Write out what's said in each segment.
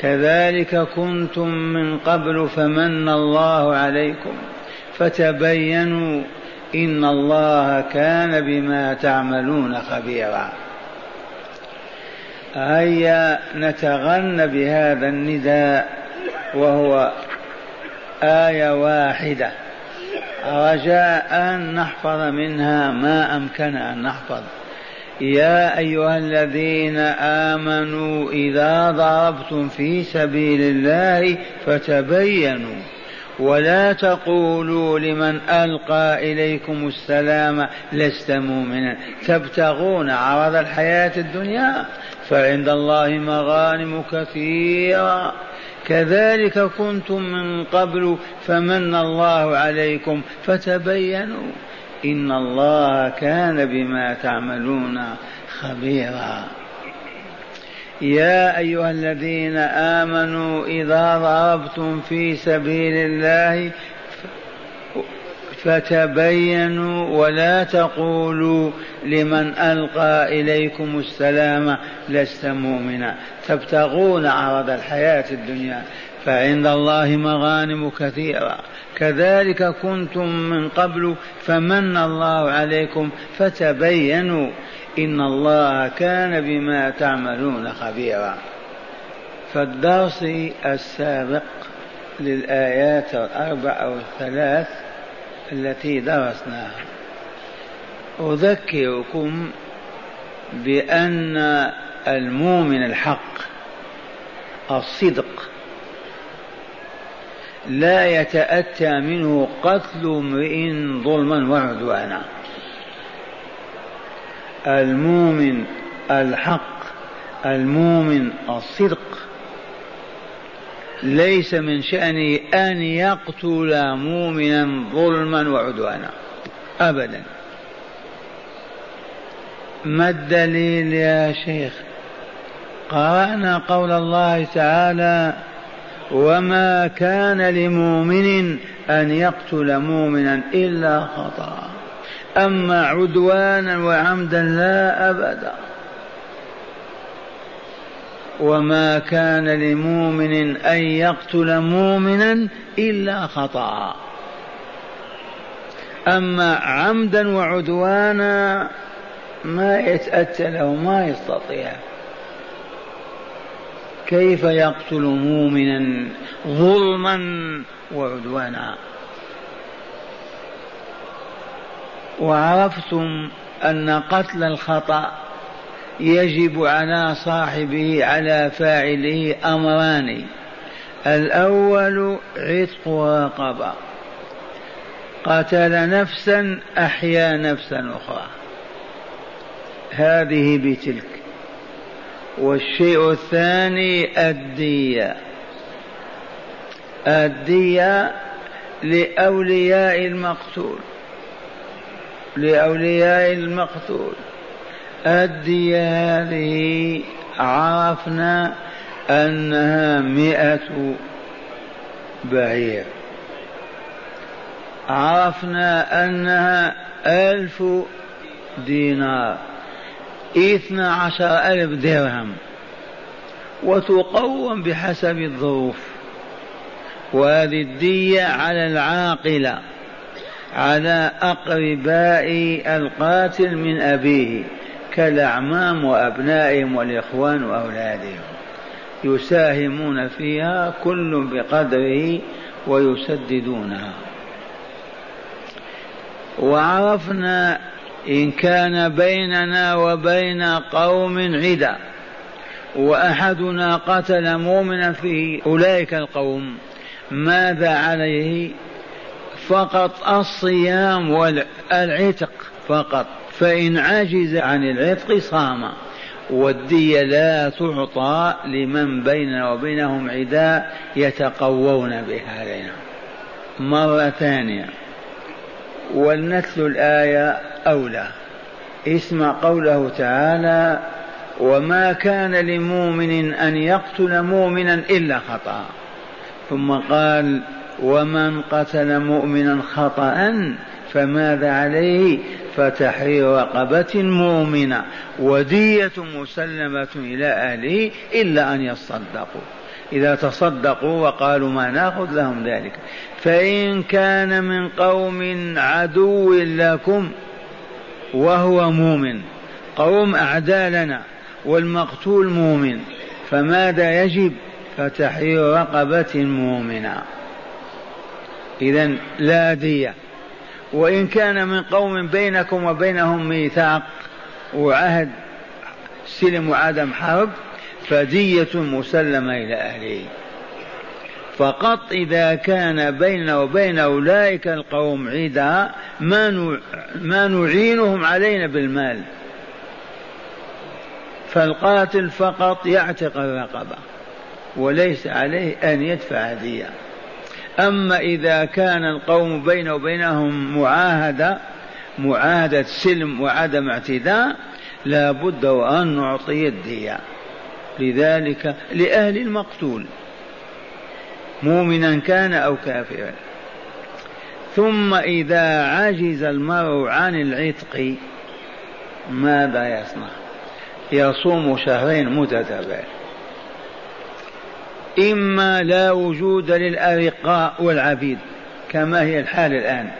كذلك كنتم من قبل فمن الله عليكم فتبينوا إن الله كان بما تعملون خبيرا. هيا نتغنى بهذا النداء وهو آية واحدة. رجاء أن نحفظ منها ما أمكن أن نحفظ. يا أيها الذين آمنوا إذا ضربتم في سبيل الله فتبينوا ولا تقولوا لمن ألقى إليكم السلام لست مؤمنا. تبتغون عرض الحياة الدنيا فعند الله مغانم كثيرة. كذلك كنتم من قبل فمن الله عليكم فتبينوا. إن الله كان بما تعملون خبيرا. يا أيها الذين آمنوا إذا ضربتم في سبيل الله فتبينوا ولا تقولوا لمن ألقى إليكم السلام لست مؤمنا. تبتغون عرض الحياة الدنيا. فعند الله مغانم كثيرة. كذلك كنتم من قبل فمن الله عليكم فتبينوا إن الله كان بما تعملون خبيرا. فالدرس السابق للآيات الأربع أو الثلاث التي درسناها. أذكركم بأن المؤمن الحق الصدق لا يتأتى منه قتل امرئ ظلما وعدوانا. المؤمن الحق المؤمن الصدق. ليس من شأنه أن يقتل مؤمنا ظلما وعدوانا. أبدا. ما الدليل يا شيخ؟ قرأنا قول الله تعالى وما كان لمؤمن أن يقتل مؤمنا إلا خطأ. أما عدوانا وعمدا لا أبدا وما كان لمؤمن أن يقتل مؤمنا إلا خطأ. أما عمدا وعدوانا ما يتأتى له ما يستطيع. كيف يقتل مؤمنا ظلما وعدوانا؟ وعرفتم أن قتل الخطأ يجب على صاحبه على فاعله أمران. الأول عتق رقبه قتل نفسا أحيا نفسا أخرى. هذه بتلك. والشيء الثاني الدية. الدية لأولياء المقتول. لأولياء المقتول. الدية هذه عرفنا أنها مئة بعير. عرفنا أنها ألف دينار. اثنى عشر ألف درهم وتقوم بحسب الظروف. وهذه الدية على العاقلة على أقرباء القاتل من أبيه كالأعمام وأبنائهم والإخوان وأولادهم. يساهمون فيها كل بقدره ويسددونها. وعرفنا إن كان بيننا وبين قوم عدا وأحدنا قتل مؤمنا في أولئك القوم ماذا عليه؟ فقط الصيام والعتق فقط فإن عجز عن العتق صام والدية لا تعطى لمن بيننا وبينهم عداء يتقوون بها علينا مرة ثانية ولنتلو الآية أولى. اسمع قوله تعالى وما كان لمؤمن أن يقتل مؤمنا إلا خطأ. ثم قال ومن قتل مؤمنا خطأ فماذا عليه؟ فتحرير رقبة مؤمنة ودية مسلمة إلى أهله إلا أن يصدقوا. إذا تصدقوا وقالوا ما نأخذ لهم ذلك. فإن كان من قوم عدو لكم وهو مؤمن. قوم أعداء لنا والمقتول مؤمن. فماذا يجب؟ فتحرير رقبة مؤمنة. إذا لا دية وإن كان من قوم بينكم وبينهم ميثاق وعهد سلم وعدم حرب فدية مسلمة إلى أهله. فقط إذا كان بيننا وبين أولئك القوم عدا ما نعينهم علينا بالمال. فالقاتل فقط يعتق الرقبة وليس عليه أن يدفع دية أما إذا كان القوم بينه وبينهم معاهدة معاهدة سلم وعدم اعتداء لا بد وأن نعطي الدية. لذلك لأهل المقتول. مؤمنا كان أو كافرا. ثم إذا عجز المرء عن العتق ماذا يصنع؟ يصوم شهرين متتابعين. إما لا وجود للأرقاء والعبيد كما هي الحال الآن.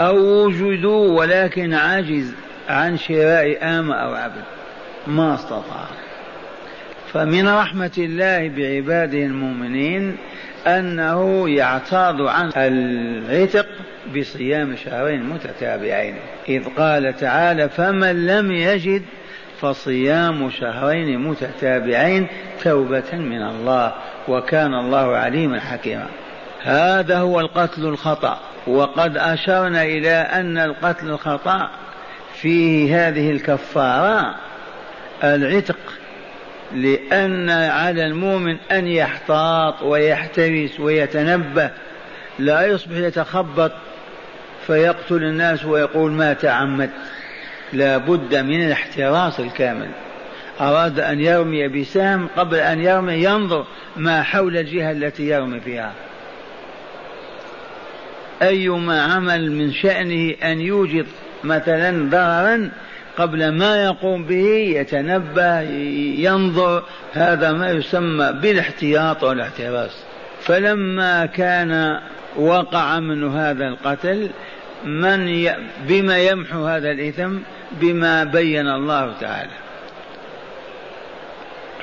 أو وجدوا ولكن عاجز عن شراء آمة أو عبد. ما استطاع. فمن رحمة الله بعباده المؤمنين أنه يعتاض عن العتق بصيام شهرين متتابعين. إذ قال تعالى فمن لم يجد فصيام شهرين متتابعين توبة من الله وكان الله عليما حكيما. هذا هو القتل الخطأ. وقد أشرنا إلى أن القتل الخطأ فيه هذه الكفارة العتق لأن على المؤمن أن يحتاط ويحترس ويتنبه لا يصبح يتخبط فيقتل الناس ويقول ما تعمد. لا بد من الاحتراس الكامل. أراد أن يرمي بسهم قبل أن يرمي ينظر ما حول الجهة التي يرمي فيها. أيما عمل من شأنه أن يوجد مثلا ضررا قبل ما يقوم به يتنبه ينظر هذا ما يسمى بالاحتياط والاحتراس فلما كان وقع منه هذا القتل من ي... بما يمحو هذا الإثم بما بين الله تعالى.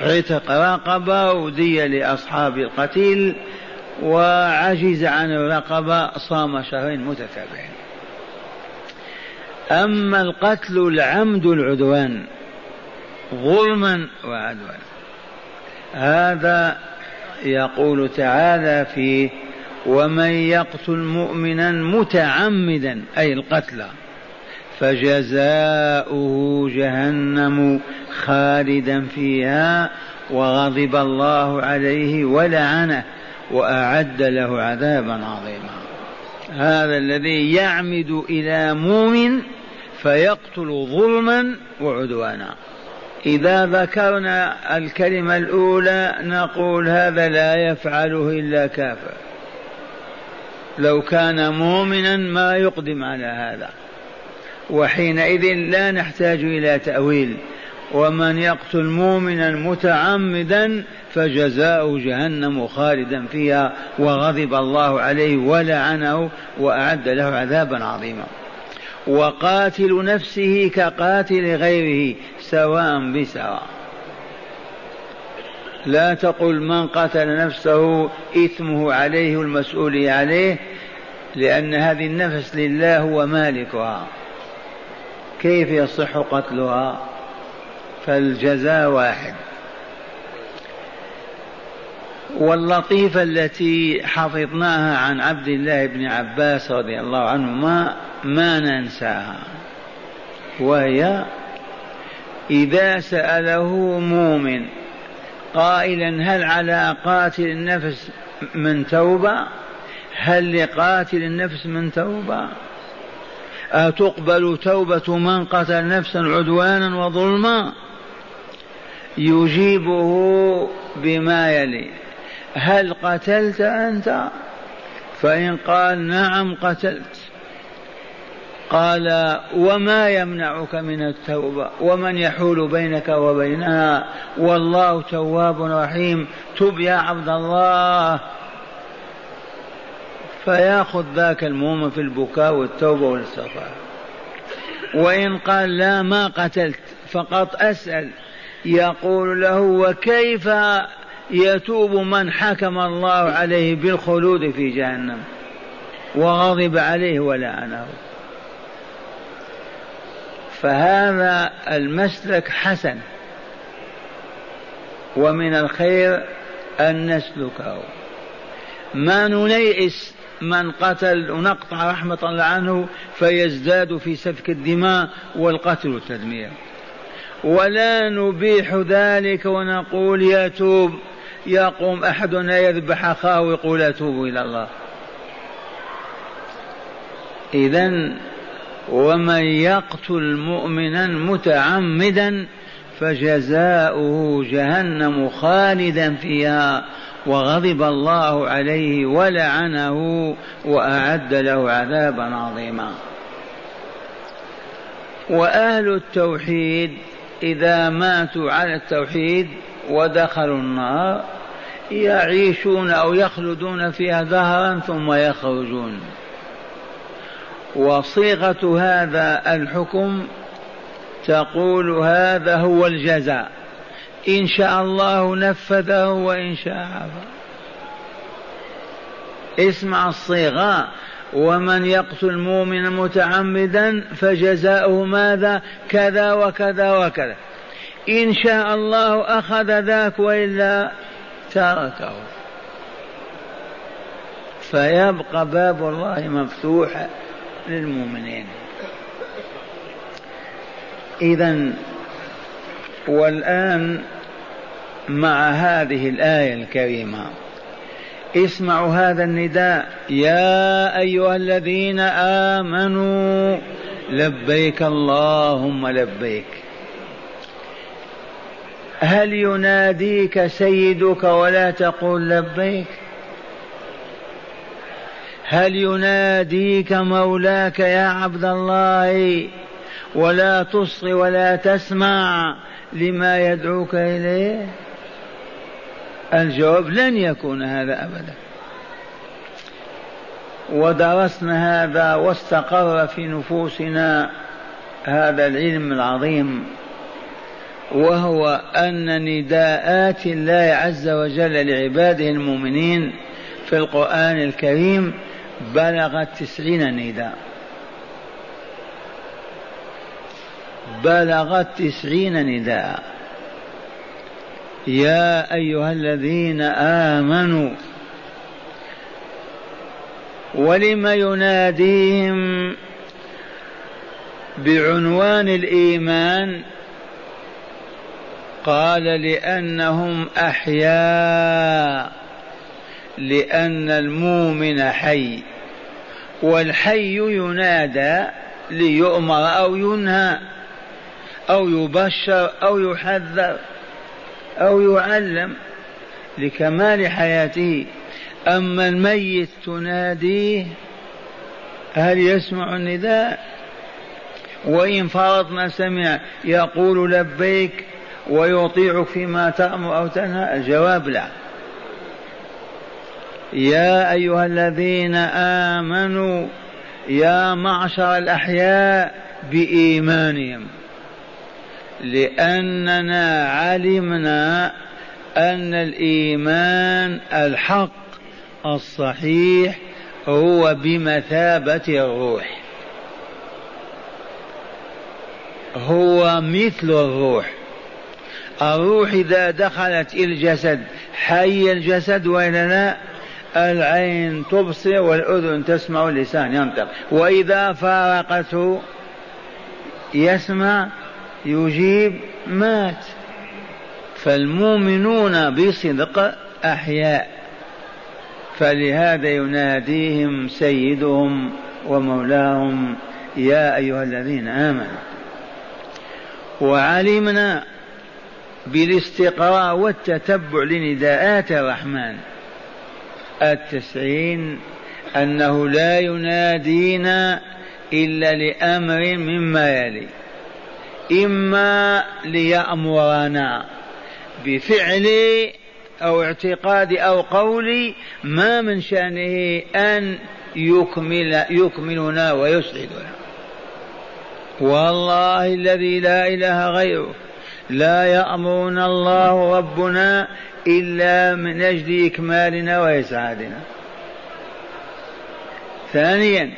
عتق رقبة ودية لأصحاب القتيل وعجز عن الرقبة صام شهرين متتابعين. أما القتل العمد العدوان ظلما وعدوان هذا يقول تعالى فيه ومن يقتل مؤمنا متعمدا أي القتل فجزاؤه جهنم خالدا فيها وغضب الله عليه ولعنه وأعد له عذابا عظيما. هذا الذي يعمد إلى مؤمن فيقتل ظلما وعدوانا. إذا ذكرنا الكلمة الأولى نقول هذا لا يفعله إلا كافر. لو كان مؤمنا ما يقدم على هذا. وحينئذ لا نحتاج إلى تأويل. ومن يقتل مؤمنا متعمدا فجزاؤه جهنم خالدا فيها وغضب الله عليه ولعنه وأعد له عذابا عظيما. وقاتل نفسه كقاتل غيره سواء بسواء. لا تقل من قتل نفسه إثمه عليه والمسؤول عليه لأن هذه النفس لله هو مالكها كيف يصح قتلها؟ فالجزاء واحد. واللطيفة التي حفظناها عن عبد الله بن عباس رضي الله عنهما ما ننساها وهي إذا سأله مؤمن قائلا هل على قاتل النفس من توبة؟ هل لقاتل النفس من توبة؟ أتقبل توبة من قتل نفسا عدوانا وظلما؟ يجيبه بما يلي. هل قتلت أنت؟ فإن قال نعم قتلت. قال وما يمنعك من التوبة؟ ومن يحول بينك وبينها؟ والله تواب رحيم. تب يا عبد الله. فيأخذ ذاك المؤمن في البكاء والتوبة والاستغفار وإن قال لا ما قتلت فقط أسأل. يقول له وكيف يتوب من حكم الله عليه بالخلود في جهنم وغضب عليه ولعنه. فهذا المسلك حسن ومن الخير أن نسلكه. ما ننيئس من قتل ونقطع رحمة الله عنه فيزداد في سفك الدماء والقتل والتدمير ولا نبيح ذلك ونقول يتوب. يقوم أحدنا يذبح أخاه ويقول أتوب إلى الله. إذا ومن يقتل مؤمنا متعمدا فجزاؤه جهنم خالدا فيها وغضب الله عليه ولعنه وأعد له عذابا عظيما. وأهل التوحيد إذا ماتوا على التوحيد ودخلوا النار يعيشون أو يخلدون فيها دهرا ثم يخرجون. وصيغة هذا الحكم تقول هذا هو الجزاء. إن شاء الله نفذه وإن شاء عفا. اسمع الصيغة. ومن يقتل مؤمنا متعمدا فجزاؤه ماذا؟ كذا وكذا وكذا. إن شاء الله أخذ ذاك وإلا تركه. فيبقى باب الله مفتوح للمؤمنين. إذا والآن مع هذه الآية الكريمة اسمعوا هذا النداء. يا أيها الذين آمنوا لبيك اللهم لبيك. هل يناديك سيدك ولا تقول لبيك؟ هل يناديك مولاك يا عبد الله ولا تصغي ولا تسمع لما يدعوك إليه؟ الجواب لن يكون هذا أبدا. ودرسنا هذا واستقر في نفوسنا هذا العلم العظيم. وهو أن نداءات الله عز وجل لعباده المؤمنين في القرآن الكريم بلغت تسعين نداء. بلغت تسعين نداء. يا أيها الذين آمنوا ولم يناديهم بعنوان الإيمان قال لأنهم أحياء لأن المؤمن حي والحي ينادى ليؤمر أو ينهى أو يبشر أو يحذر أو يعلم لكمال حياته. أما الميت تناديه هل يسمع النداء؟ وإن فرضنا سمع يقول لبيك ويطيعك فيما تأمر أو تنهى؟ الجواب لا. يا أيها الذين آمنوا يا معشر الأحياء بإيمانهم. لأننا علمنا أن الإيمان الحق الصحيح هو بمثابة الروح. هو مثل الروح. الروح إذا دخلت الجسد. حي الجسد وإلا لا العين تبصر والأذن تسمع واللسان ينطق. وإذا فارقته يسمع يجيب مات. فالمؤمنون بصدق أحياء. فلهذا يناديهم سيدهم ومولاهم يا أيها الذين آمنوا وعلمنا بالاستقراء والتتبع لنداءات الرحمن. التسعين أنه لا ينادينا إلا لأمر مما يلي. إما ليأمرنا بفعل أو اعتقاد أو قول ما من شأنه أن يكمل يكملنا ويسعدنا. والله الذي لا إله غيره لا يأمرنا الله ربنا إلا من أجل إكمالنا وإسعادنا. ثانيا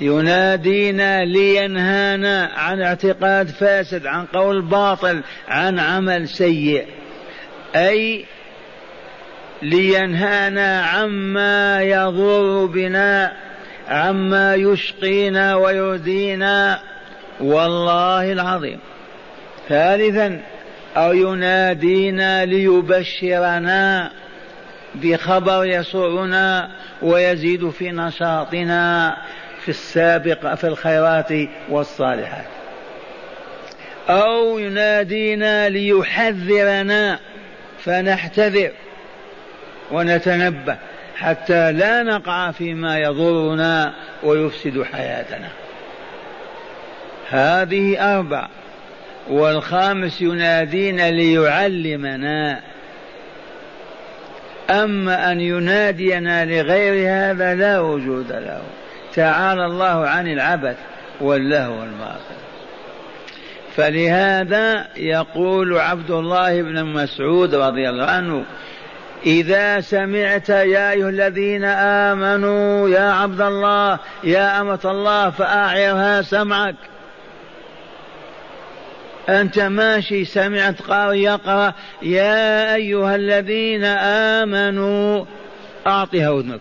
ينادينا لينهانا عن اعتقاد فاسد عن قول باطل عن عمل سيء. أي لينهانا عما يضر بنا عما يشقينا ويؤذينا. والله العظيم. ثالثا أو ينادينا ليبشرنا بخبر يسرنا ويزيد في نشاطنا في السابق في الخيرات والصالحات. أو ينادينا ليحذرنا فنحتذر ونتنبه حتى لا نقع فيما يضرنا ويفسد حياتنا. هذه أربع والخامس ينادينا ليعلمنا. أما أن ينادينا لغير هذا لا وجود له. تعالى الله عن العبث واللهو والباطل فلهذا يقول عبد الله بن مسعود رضي الله عنه إذا سمعت يا أيها الذين آمنوا يا عبد الله يا أمة الله فأعرها سمعك. أنت ماشي سمعت قارئ يقرأ يا أيها الذين آمنوا أعطها أذنك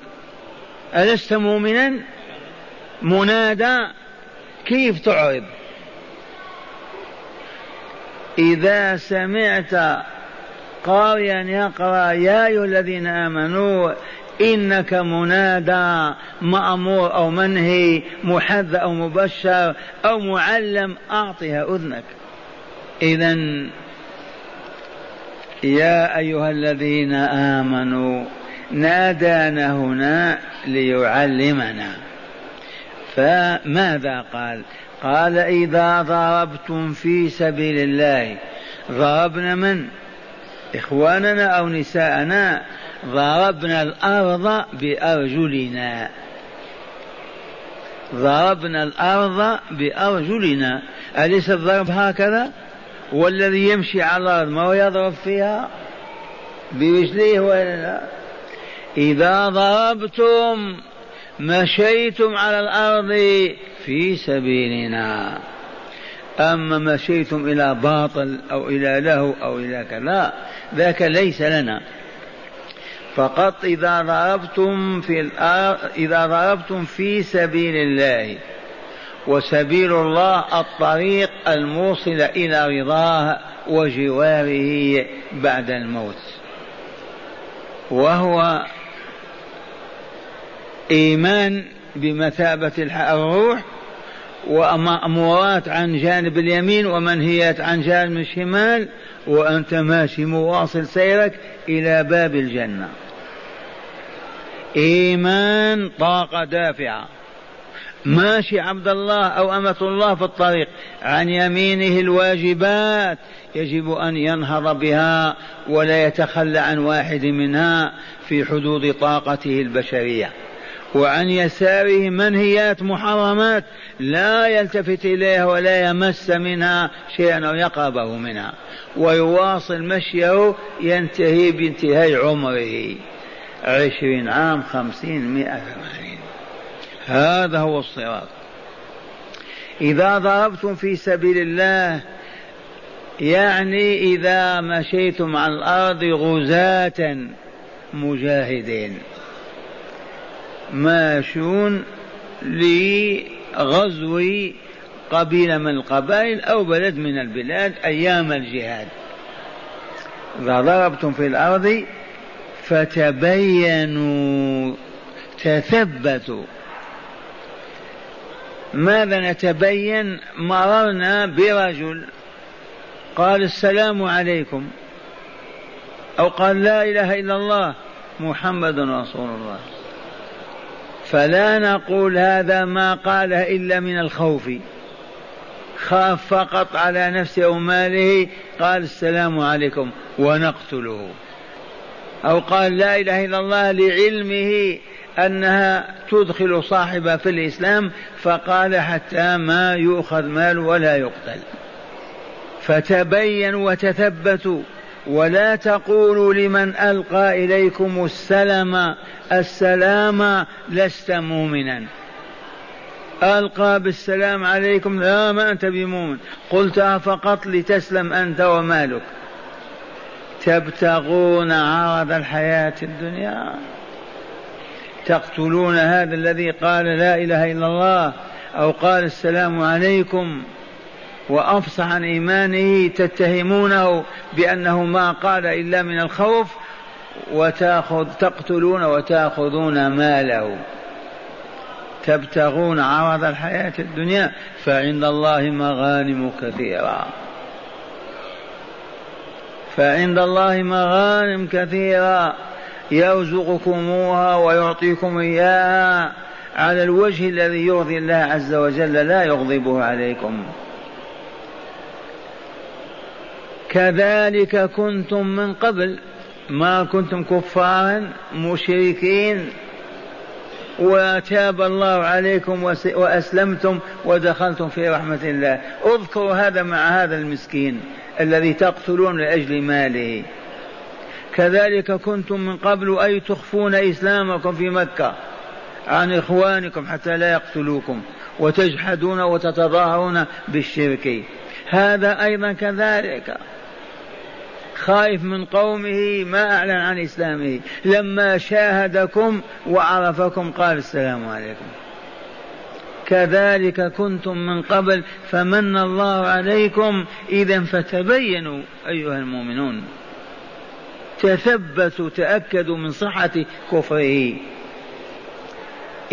ألست مؤمنا؟ منادى كيف تعرض؟ إذا سمعت قارئا يقرأ يا أيها الذين آمنوا إنك منادى مأمور أو منهي محذ أو مبشر أو معلم أعطها أذنك إذا يا أيها الذين آمنوا نادانا هنا ليعلمنا. فماذا قال؟ قال إذا ضربتم في سبيل الله ضربنا من؟ إخواننا أو نساءنا ضربنا الأرض بأرجلنا. ضربنا الأرض بأرجلنا. أليس الضرب هكذا؟ والذي يمشي على الأرض ما هو يضرب فيها؟ برجليه ولا لا؟ إذا ضربتم مشيتم على الأرض في سبيلنا. أما مشيتم إلى باطل أو إلى له أو إلى كذا ذاك ليس لنا. فقط إذا ضربتم في الأرض إذا ضربتم في سبيل الله. وسبيل الله الطريق الموصل إلى رضاه وجواره بعد الموت. وهو إيمان بمثابة الروح ومأمورات عن جانب اليمين ومنهيات عن جانب الشمال وأنت ماشي مواصل سيرك إلى باب الجنة. إيمان طاقة دافعة. ماشي عبد الله أو أمة الله في الطريق. عن يمينه الواجبات. يجب أن ينهض بها ولا يتخلى عن واحد منها في حدود طاقته البشرية. وعن يساره منهيات محرمات. لا يلتفت إليها ولا يمس منها شيئا أو يقربه منها. ويواصل مشيه ينتهي بانتهاء عمره. عشرين عام خمسين مئة ثمانين هذا هو الصراط. إذا ضربتم في سبيل الله يعني إذا مشيتم على الأرض غزاة مجاهدين. ماشون لغزو قبيلة من القبائل أو بلد من البلاد أيام الجهاد. إذا ضربتم في الأرض فتبينوا تثبتوا. ماذا نتبين مررنا برجل قال السلام عليكم أو قال لا إله إلا الله محمد رسول الله. فلا نقول هذا ما قاله إلا من الخوف. خاف فقط على نفسه أو ماله قال السلام عليكم ونقتله. أو قال لا إله إلا الله لعلمه أنها تدخل صاحبها في الإسلام فقال حتى ما يؤخذ مال ولا يقتل. فتبينوا وتثبتوا ولا تقولوا لمن ألقى إليكم السلام السلام لست مؤمنا. ألقى بالسلام عليكم لا ما أنت بمؤمن. قلتها فقط لتسلم أنت ومالك. تبتغون عرض الحياة الدنيا. تقتلون هذا الذي قال لا إله إلا الله أو قال السلام عليكم وأفصح عن إيمانه تتهمونه بأنه ما قال إلا من الخوف وتأخذ تقتلون وتأخذون ماله. تبتغون عرض الحياة الدنيا فعند الله مغانم كثيرة. فعند الله مغانم كثيرة. يرزقكموها ويعطيكم إياها على الوجه الذي يرضي الله عز وجل لا يغضبه عليكم. كذلك كنتم من قبل ما كنتم كفارا مشركين. وتاب الله عليكم وأسلمتم ودخلتم في رحمة الله. اذكروا هذا مع هذا المسكين الذي تقتلون لأجل ماله. كذلك كنتم من قبل أي تخفون إسلامكم في مكة عن إخوانكم حتى لا يقتلوكم وتجحدون وتتظاهرون بالشرك. هذا أيضا كذلك. خائف من قومه ما أعلن عن إسلامه. لما شاهدكم وعرفكم قال السلام عليكم. كذلك كنتم من قبل فمن الله عليكم إذا فتبينوا أيها المؤمنون. تثبتوا تأكدوا من صحة كفره.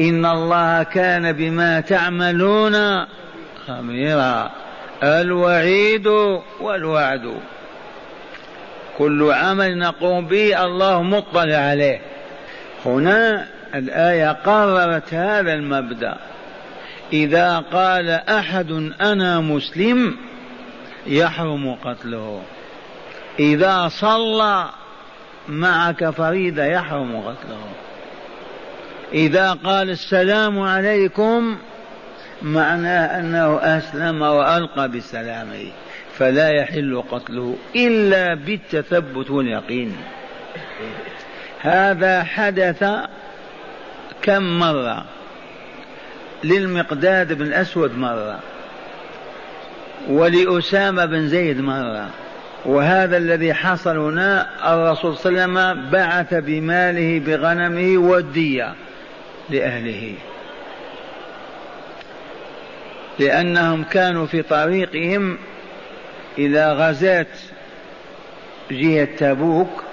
إن الله كان بما تعملون خبيرا. الوعيد والوعد. كل عمل نقوم به الله مطلع عليه. هنا الآية قررت هذا المبدأ. إذا قال أحد أنا مسلم يحرم قتله. إذا صلى معك فريدة يحرم قتله إذا قال السلام عليكم معناه أنه أسلم وألقى بسلامه فلا يحل قتله إلا بالتثبت واليقين. هذا حدث كم مرة؟ للمقداد بن الأسود مرة ولأسامة بن زيد مرة. وهذا الذي حصل هنا الرسول صلى الله عليه وسلم بعث بماله بغنمه والدية لأهله. لأنهم كانوا في طريقهم إذا غزات جهة تبوك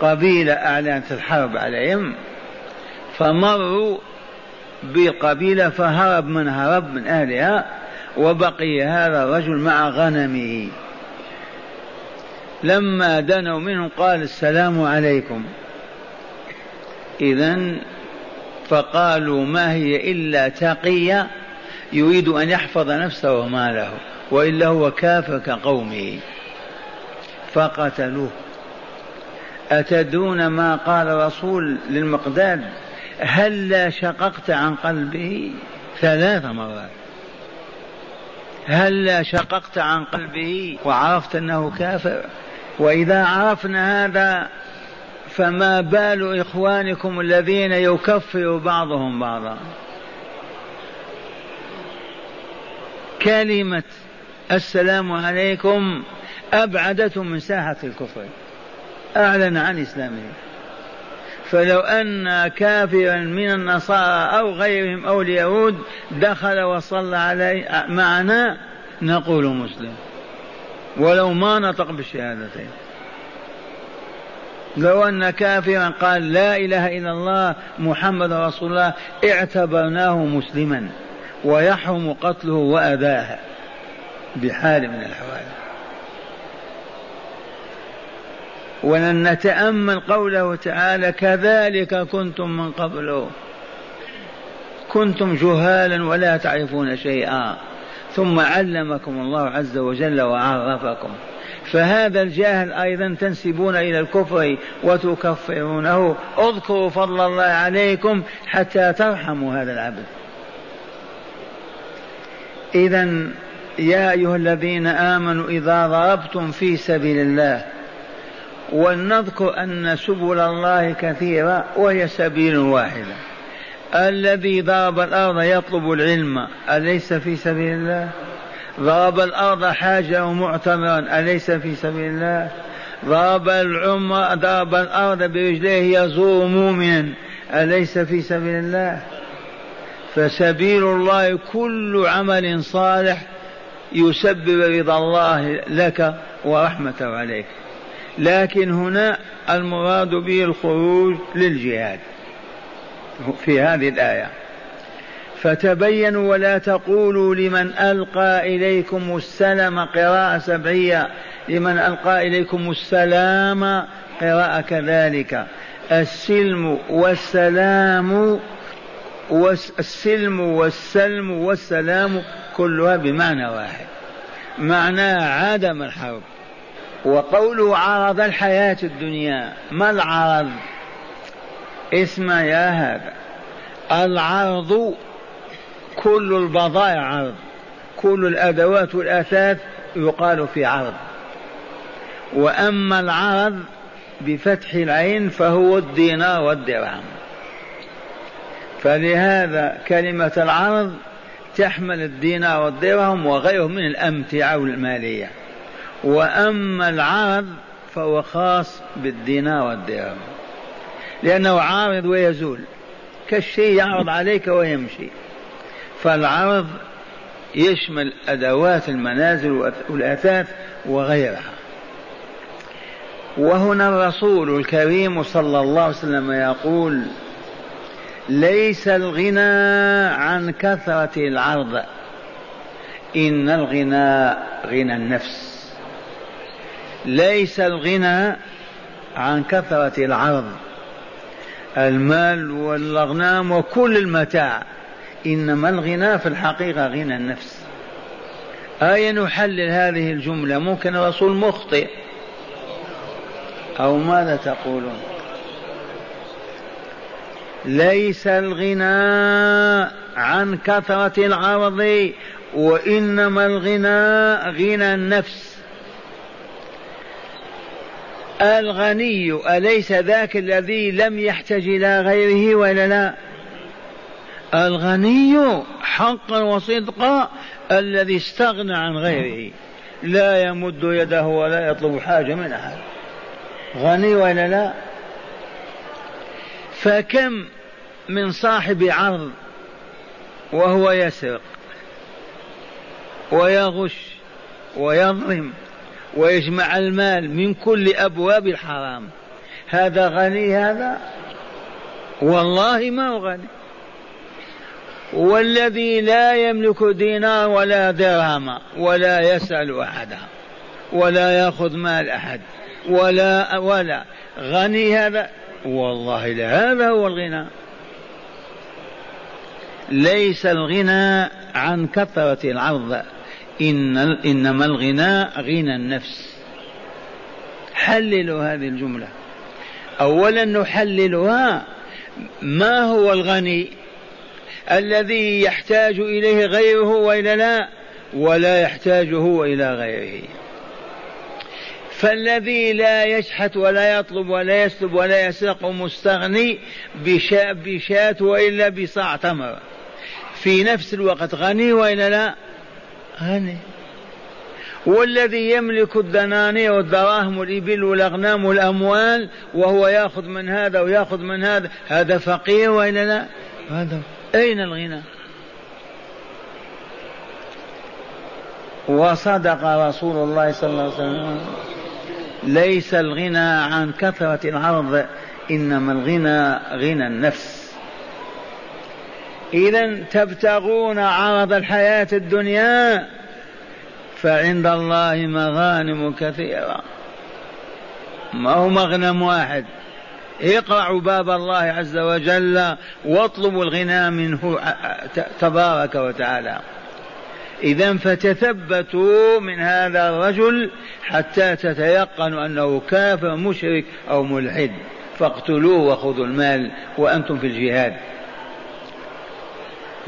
قبيلة أعلنت الحرب عليهم فمروا بقبيلة فهرب من هرب من أهلها وبقي هذا الرجل مع غنمه. لما دنوا منه قال السلام عليكم. إذا فقالوا ما هي إلا تقية يريد أن يحفظ نفسه وماله وإلا هو كافر كقومه. فقتلوه. أتدون ما قال الرسول للمقداد؟ هل لا شققت عن قلبه؟ ثلاث مرات. هل لا شققت عن قلبه؟ وعرفت أنه كافر؟ وإذا عرفنا هذا فما بال إخوانكم الذين يكفر بعضهم بعضا. كلمة السلام عليكم أبعدته من ساحة الكفر. أعلن عن إسلامه. فلو أن كافرا من النصارى أو غيرهم أو اليهود دخل وصلى علي معنا نقول مسلم. ولو ما نطق بالشهادتين. لو أن كافرا قال لا إله إلا الله محمد رسول الله اعتبرناه مسلما ويحرم قتله وأذاه بحال من الأحوال. ولن نتأمل قوله تعالى كذلك كنتم من قبله كنتم جهالا ولا تعرفون شيئا. ثم علمكم الله عز وجل وعرفكم. فهذا الجاهل أيضا تنسبون إلى الكفر وتكفرونه. اذكروا فضل الله عليكم حتى ترحموا هذا العبد. إذا يا أيها الذين آمنوا إذا ضربتم في سبيل الله ولنذكر أن سبل الله كثيرة وهي سبيل واحدة. الذي ضرب الأرض يطلب العلم. أليس في سبيل الله؟ ضرب الأرض حاجة معتمرا أليس في سبيل الله؟ ضرب العمر ضرب الأرض برجليه يزور مؤمنا. أليس في سبيل الله؟ فسبيل الله كل عمل صالح يسبب رضا الله لك ورحمته عليك. لكن هنا المراد به الخروج للجهاد. في هذه الآية. فتبينوا ولا تقولوا لمن ألقى إليكم السلام قراءة سبعية لمن ألقى إليكم السلام قراءة كذلك. السلم والسلام والسلم والسلم والسلام كلها بمعنى واحد. معناه عدم الحرب. وقوله عرض الحياة الدنيا ما العرض؟ اسمع يا هذا. العرض كل البضائع عرض. كل الأدوات والأثاث يقال في عرض. وأما العرض بفتح العين فهو الدينار والدرهم. فلهذا كلمة العرض تحمل الدينار والدرهم وغيرهم من الأمتعة المالية وأما العرض فهو خاص بالدينار والدرهم. لأنه عارض ويزول. كالشيء يعرض عليك ويمشي. فالعرض يشمل أدوات المنازل والأثاث وغيرها. وهنا الرسول الكريم صلى الله عليه وسلم يقول ليس الغنى عن كثرة العرض. إن الغنى غنى النفس. ليس الغنى عن كثرة العرض. المال والأغنام وكل المتاع. إنما الغنى في الحقيقة غنى النفس. آية نحلل هذه الجملة؟ ممكن الرسول مخطئ. أو ماذا تقولون؟ ليس الغنى عن كثرة العرض وإنما الغنى غنى النفس. الغني أليس ذاك الذي لم يحتج إلى غيره ولا لا؟ الغني حقا وصدقا الذي استغنى عن غيره. لا يمد يده ولا يطلب حاجة من أحد. غني ولا لا؟ فكم من صاحب عرض وهو يسرق ويغش ويظلم ويجمع المال من كل أبواب الحرام. هذا غني هذا؟ والله ما هو غني. والذي لا يملك دينار ولا درهم ولا يسأل أحدا ولا يأخذ مال أحد ولا ولا. غني هذا؟ والله لا. هذا هو الغنى. ليس الغنى عن كثرة العرض. إن إنما الغنى غنى النفس. حللوا هذه الجملة. أولا نحللها ما هو الغني؟ الذي يحتاج إليه غيره وإلا لا ولا يحتاج هو إلى غيره. فالذي لا يشحت ولا يطلب ولا يسلب ولا يسرق مستغني بشاة, بشاة وإلا بصاع تمر. في نفس الوقت غني وإلا لا؟ غني والذي يملك الدنانير والدراهم والإبل والأغنام والأموال وهو يأخذ من هذا ويأخذ من هذا هذا فقير وإلا لا؟ هذا أين الغنى؟ وصدق رسول الله صلى الله عليه وسلم. ليس الغنى عن كثرة العرض إنما الغنى غنى النفس. إذا تبتغون عرض الحياة الدنيا فعند الله مغانم كثيرة. ما هو مغنم واحد. اقرعوا باب الله عز وجل واطلبوا الغنى منه تبارك وتعالى. إذا فتثبتوا من هذا الرجل حتى تتيقنوا أنه كافر مشرك أو ملحد. فاقتلوه وخذوا المال وأنتم في الجهاد.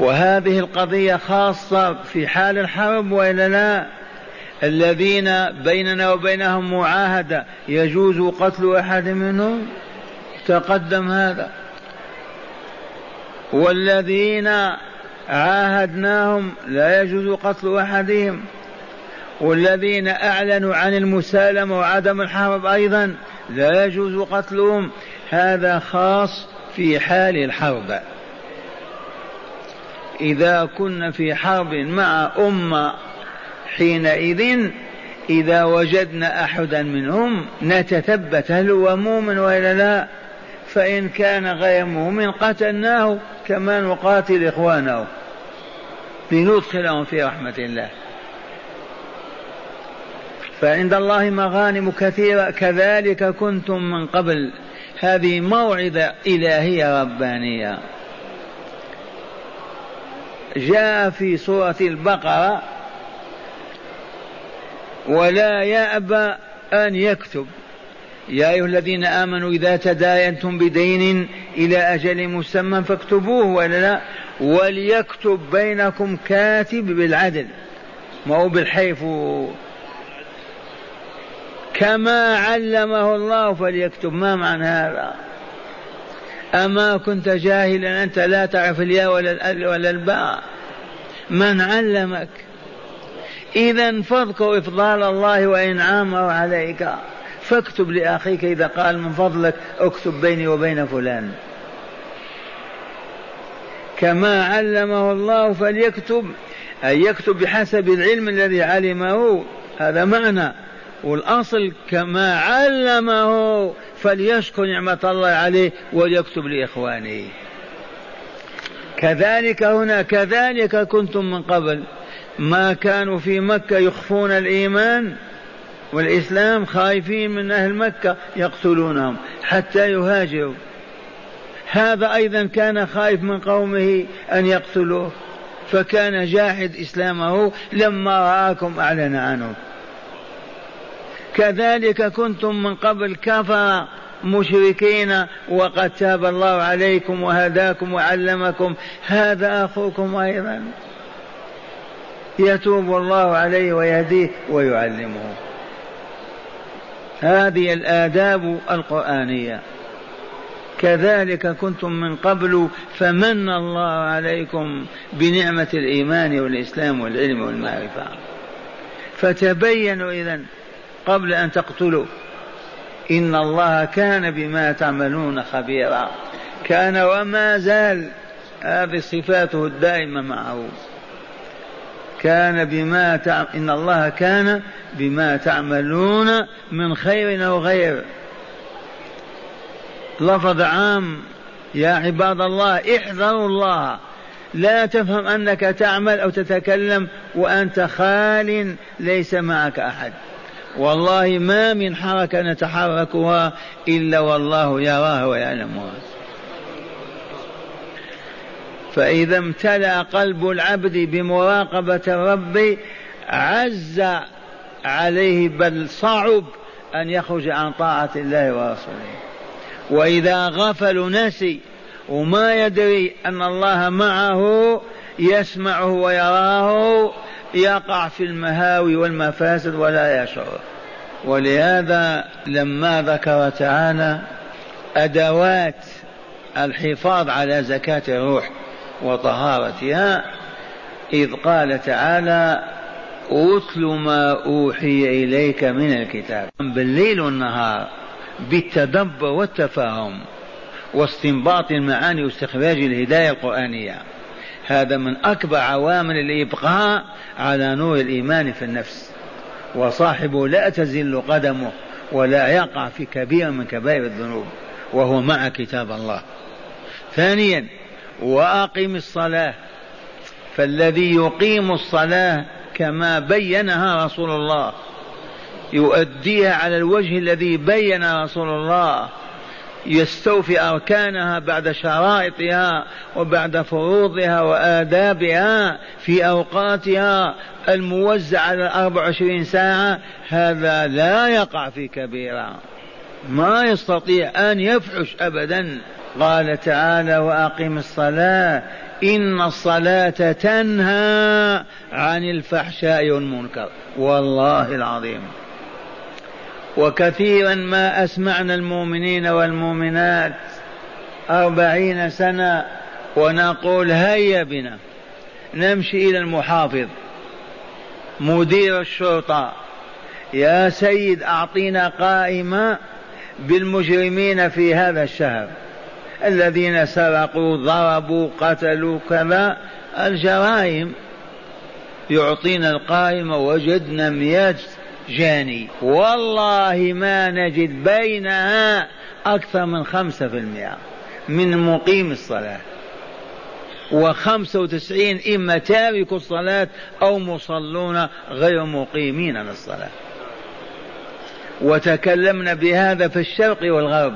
وهذه القضية خاصة في حال الحرب وإلا لا الذين بيننا وبينهم معاهدة يجوز قتل أحد منهم؟ تقدم هذا. والذين عاهدناهم لا يجوز قتل أحدهم. والذين أعلنوا عن المسالمة وعدم الحرب أيضا لا يجوز قتلهم. هذا خاص في حال الحرب. إذا كنا في حرب مع أمة حينئذ إذا وجدنا أحدا منهم نتثبت هل هو مؤمن وإلا لا فإن كان غير مؤمن قتلناه كما نقاتل إخوانه. لندخلهم في رحمة الله. فعند الله مغانم كثيرة كذلك كنتم من قبل. هذه موعظة إلهية ربانية. جاء في سورة البقرة ولا يأبى أن يكتب. يا أيها الذين آمنوا إذا تداينتم بدين إلى أجل مسمى فاكتبوه ولا لا. وليكتب بينكم كاتب بالعدل. ما هو بالحيف. كما علمه الله فليكتب. ما معنى هذا؟ أما كنت جاهلا أنت لا تعرف الياء ولا الأل ولا الباء. من علمك؟ إذا فاذكر إفضال الله وإنعامه عليك. فاكتب لأخيك إذا قال من فضلك اكتب بيني وبين فلان. كما علمه الله فليكتب أي يكتب بحسب العلم الذي علمه. هذا معنى. والأصل كما علمه. فليشكر نعمة الله عليه وليكتب لإخوانه. كذلك هنا كذلك كنتم من قبل. ما كانوا في مكة يخفون الإيمان والإسلام خايفين من أهل مكة يقتلونهم حتى يهاجروا. هذا أيضا كان خايف من قومه أن يقتلوه فكان جاحد إسلامه لما رآكم أعلن عنه. كذلك كنتم من قبل كفر مشركين وقد تاب الله عليكم وهداكم وعلمكم. هذا أخوكم أيضا يتوب الله عليه ويهديه ويعلمه. هذه الآداب القرآنية. كذلك كنتم من قبل فمن الله عليكم بنعمة الإيمان والإسلام والعلم والمعرفة. فتبينوا إذا قبل أن تقتلوا إن الله كان بما تعملون خبيرا. كان وما زال هذه صفاته الدائمة معه. كان بما تعم... إن الله كان بما تعملون من خير أو غير. لفظ عام يا عباد الله احذروا الله. لا تفهم أنك تعمل أو تتكلم وأنت خال ليس معك أحد. والله ما من حركة نتحركها إلا والله يراها ويعلمها. فإذا امتلأ قلب العبد بمراقبة الرب عز عليه بل صعب أن يخرج عن طاعة الله ورسوله. وإذا غفل نسي وما يدري أن الله معه يسمعه ويراه يقع في المهاوي والمفاسد ولا يشعر. ولهذا لما ذكر تعالى أدوات الحفاظ على زكاة الروح وطهارتها إذ قال تعالى أتل ما أوحي إليك من الكتاب. بالليل والنهار بالتدبر والتفاهم واستنباط المعاني واستخراج الهداية القرآنية. هذا من أكبر عوامل الإبقاء على نور الإيمان في النفس. وصاحبه لا تزل قدمه ولا يقع في كبير من كبائر الذنوب وهو مع كتاب الله. ثانيا وأقم الصلاة. فالذي يقيم الصلاة كما بينها رسول الله يؤديها على الوجه الذي بين رسول الله. يستوفي أركانها بعد شرائطها وبعد فروضها وآدابها في أوقاتها الموزع على 24 ساعة هذا لا يقع في كبيرة. ما يستطيع أن يفحش أبدا. قال تعالى وأقم الصلاة. إن الصلاة تنهى عن الفحشاء والمنكر. والله العظيم. وكثيرا ما أسمعنا المؤمنين والمؤمنات أربعين سنة ونقول هيا بنا. نمشي إلى المحافظ. مدير الشرطة. يا سيد أعطينا قائمة بالمجرمين في هذا الشهر. الذين سرقوا ضربوا قتلوا كذا. الجرائم. يعطينا القائمة وجدنا مئات جاني. والله ما نجد بينها أكثر من خمسة في المئة من مقيم الصلاة. وخمسة وتسعين إما تارك الصلاة أو مصلون غير مقيمين للصلاة وتكلمنا بهذا في الشرق والغرب.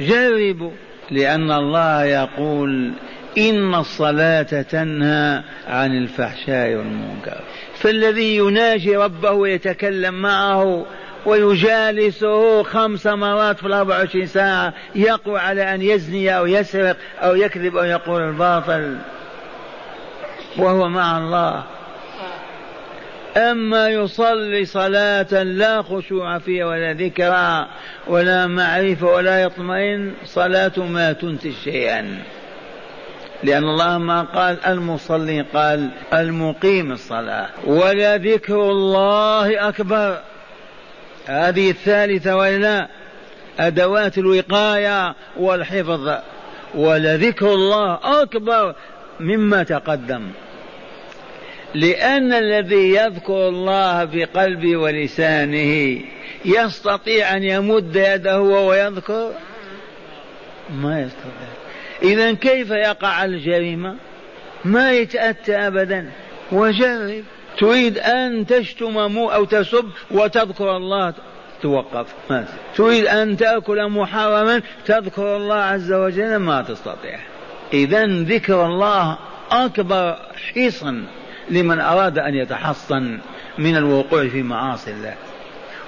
جربوا لأن الله يقول إن الصلاة تنهى عن الفحشاء والمنكر. فالذي يناجي ربه ويتكلم معه ويجالسه خمس مرات في الأربع وعشرين ساعة يقوى على أن يزني أو يسرق أو يكذب أو يقول الباطل وهو مع الله. أما يصلي صلاة لا خشوع فيها ولا ذكرى ولا معرفة ولا يطمئن صلاة ما تنتج شيئا. لأن الله ما قال المصلي قال المقيم الصلاة. ولذكر الله أكبر. هذه الثالثة ولا أدوات الوقاية والحفظ. ولذكر الله أكبر مما تقدم. لأن الذي يذكر الله بقلبه ولسانه يستطيع أن يمد يده وهو يذكر؟ ما يستطيع إذا كيف يقع الجريمة؟ ما يتأتى أبدا. وجرب. تريد أن تشتم أو تسب وتذكر الله. توقف. ما تريد أن تأكل محرما تذكر الله عز وجل. ما تستطيع. إذا ذكر الله أكبر حصن لمن أراد أن يتحصن من الوقوع في معاصي الله.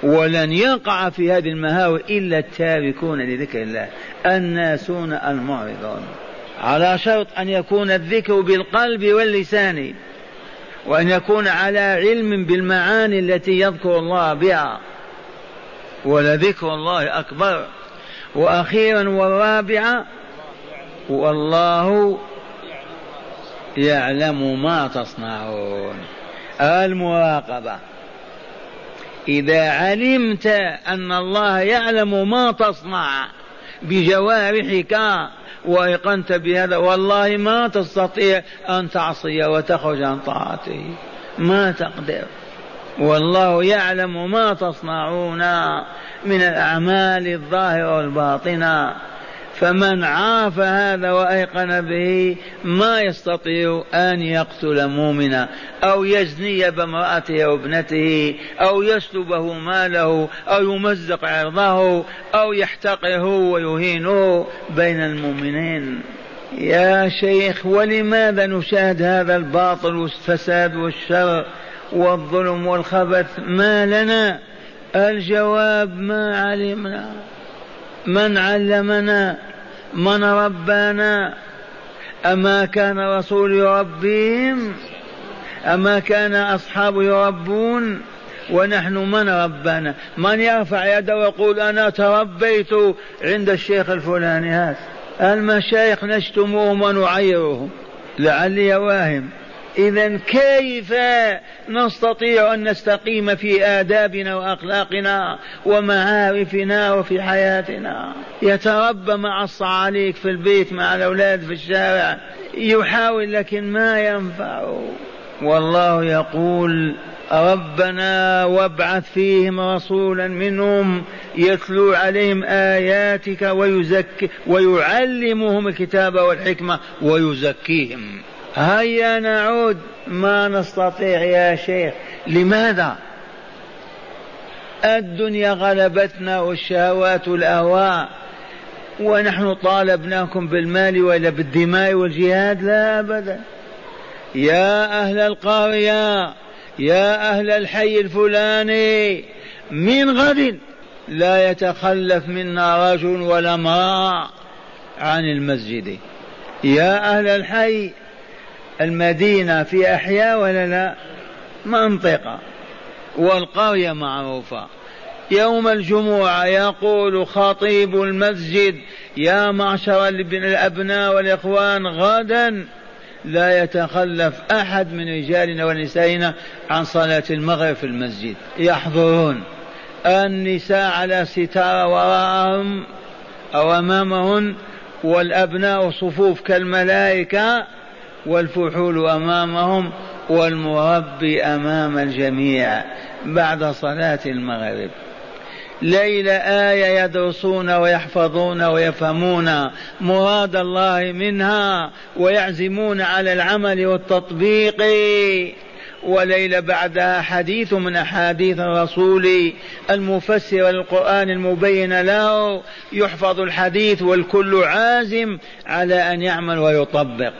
ولن يقع في هذه المهاوي إلا التاركون لذكر الله. الناسون المعرضون. على شرط أن يكون الذكر بالقلب واللسان وأن يكون على علم بالمعاني التي يذكر الله بها. ولذكر الله أكبر. وأخيرا والرابعة والله يعلم ما تصنعون. المراقبة. إذا علمت أن الله يعلم ما تصنع بجوارحك وأيقنت بهذا والله ما تستطيع أن تعصي وتخرج عن طاعته. ما تقدر. والله يعلم ما تصنعون من الأعمال الظاهرة والباطنة. فمن عاف هذا وأيقن به ما يستطيع أن يقتل مؤمنا أو يزني بامرأته أو ابنته أو يسلبه ماله أو يمزق عرضه أو يحتقره ويهينه بين المؤمنين. يا شيخ ولماذا نشاهد هذا الباطل والفساد والشر والظلم والخبث؟ ما لنا الجواب ما علمنا. من علمنا من ربانا أما كان رسول يربيهم أما كان أصحاب يربون ونحن من ربانا من يرفع يده ويقول أنا تربيت عند الشيخ الفلاني هذا؟ المشايخ نشتموهم ونعيرهم لعلي واهم. إذا كيف نستطيع أن نستقيم في آدابنا وأخلاقنا ومعارفنا وفي حياتنا؟ يتربى مع الصعاليك في البيت مع الأولاد في الشارع. يحاول لكن ما ينفع. والله يقول ربنا وابعث فيهم رسولا منهم يتلو عليهم آياتك ويزكي ويعلمهم الكتاب والحكمة ويزكيهم. هيا نعود. ما نستطيع يا شيخ. لماذا؟ الدنيا غلبتنا والشهوات والأهواء. ونحن طالبناكم بالمال ولا بالدماء والجهاد؟ لا أبدا. يا أهل القرية يا أهل الحي الفلاني من غد لا يتخلف منا رجل ولا امرأة عن المسجد. يا أهل الحي المدينة في أحياء ولا لا؟ منطقة. والقرية معروفة. يوم الجمعة يقول خطيب المسجد يا معشر الأبناء والإخوان غدا لا يتخلف أحد من رجالنا ونسائنا عن صلاة المغرب في المسجد. يحضرون. النساء على ستارة وراءهم أو أمامهن والأبناء صفوف كالملائكة والفحول أمامهم والمربي أمام الجميع بعد صلاة المغرب. ليلة آية يدرسون ويحفظون ويفهمون مراد الله منها ويعزمون على العمل والتطبيق. وليلة بعدها حديث من أحاديث الرسول المفسر للقرآن المبين له يحفظ الحديث والكل عازم على أن يعمل ويطبق.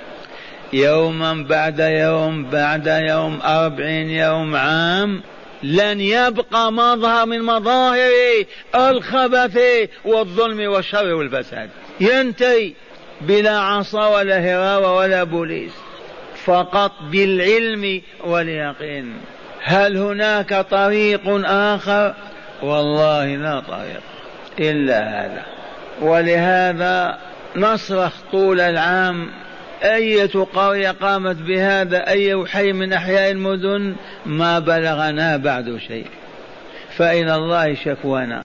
يوما بعد يوم بعد يوم أربعين يوم عام. لن يبقى مظهر من مظاهر الخبث والظلم والشر والفساد. ينتهي بلا عصا ولا هراوة ولا بوليس فقط بالعلم واليقين. هل هناك طريق آخر؟ والله لا طريق إلا هذا. ولهذا نصرخ طول العام أية قرية قامت بهذا أي حي من أحياء المدن؟ ما بلغنا بعد شيء. فإلى الله شكوانا.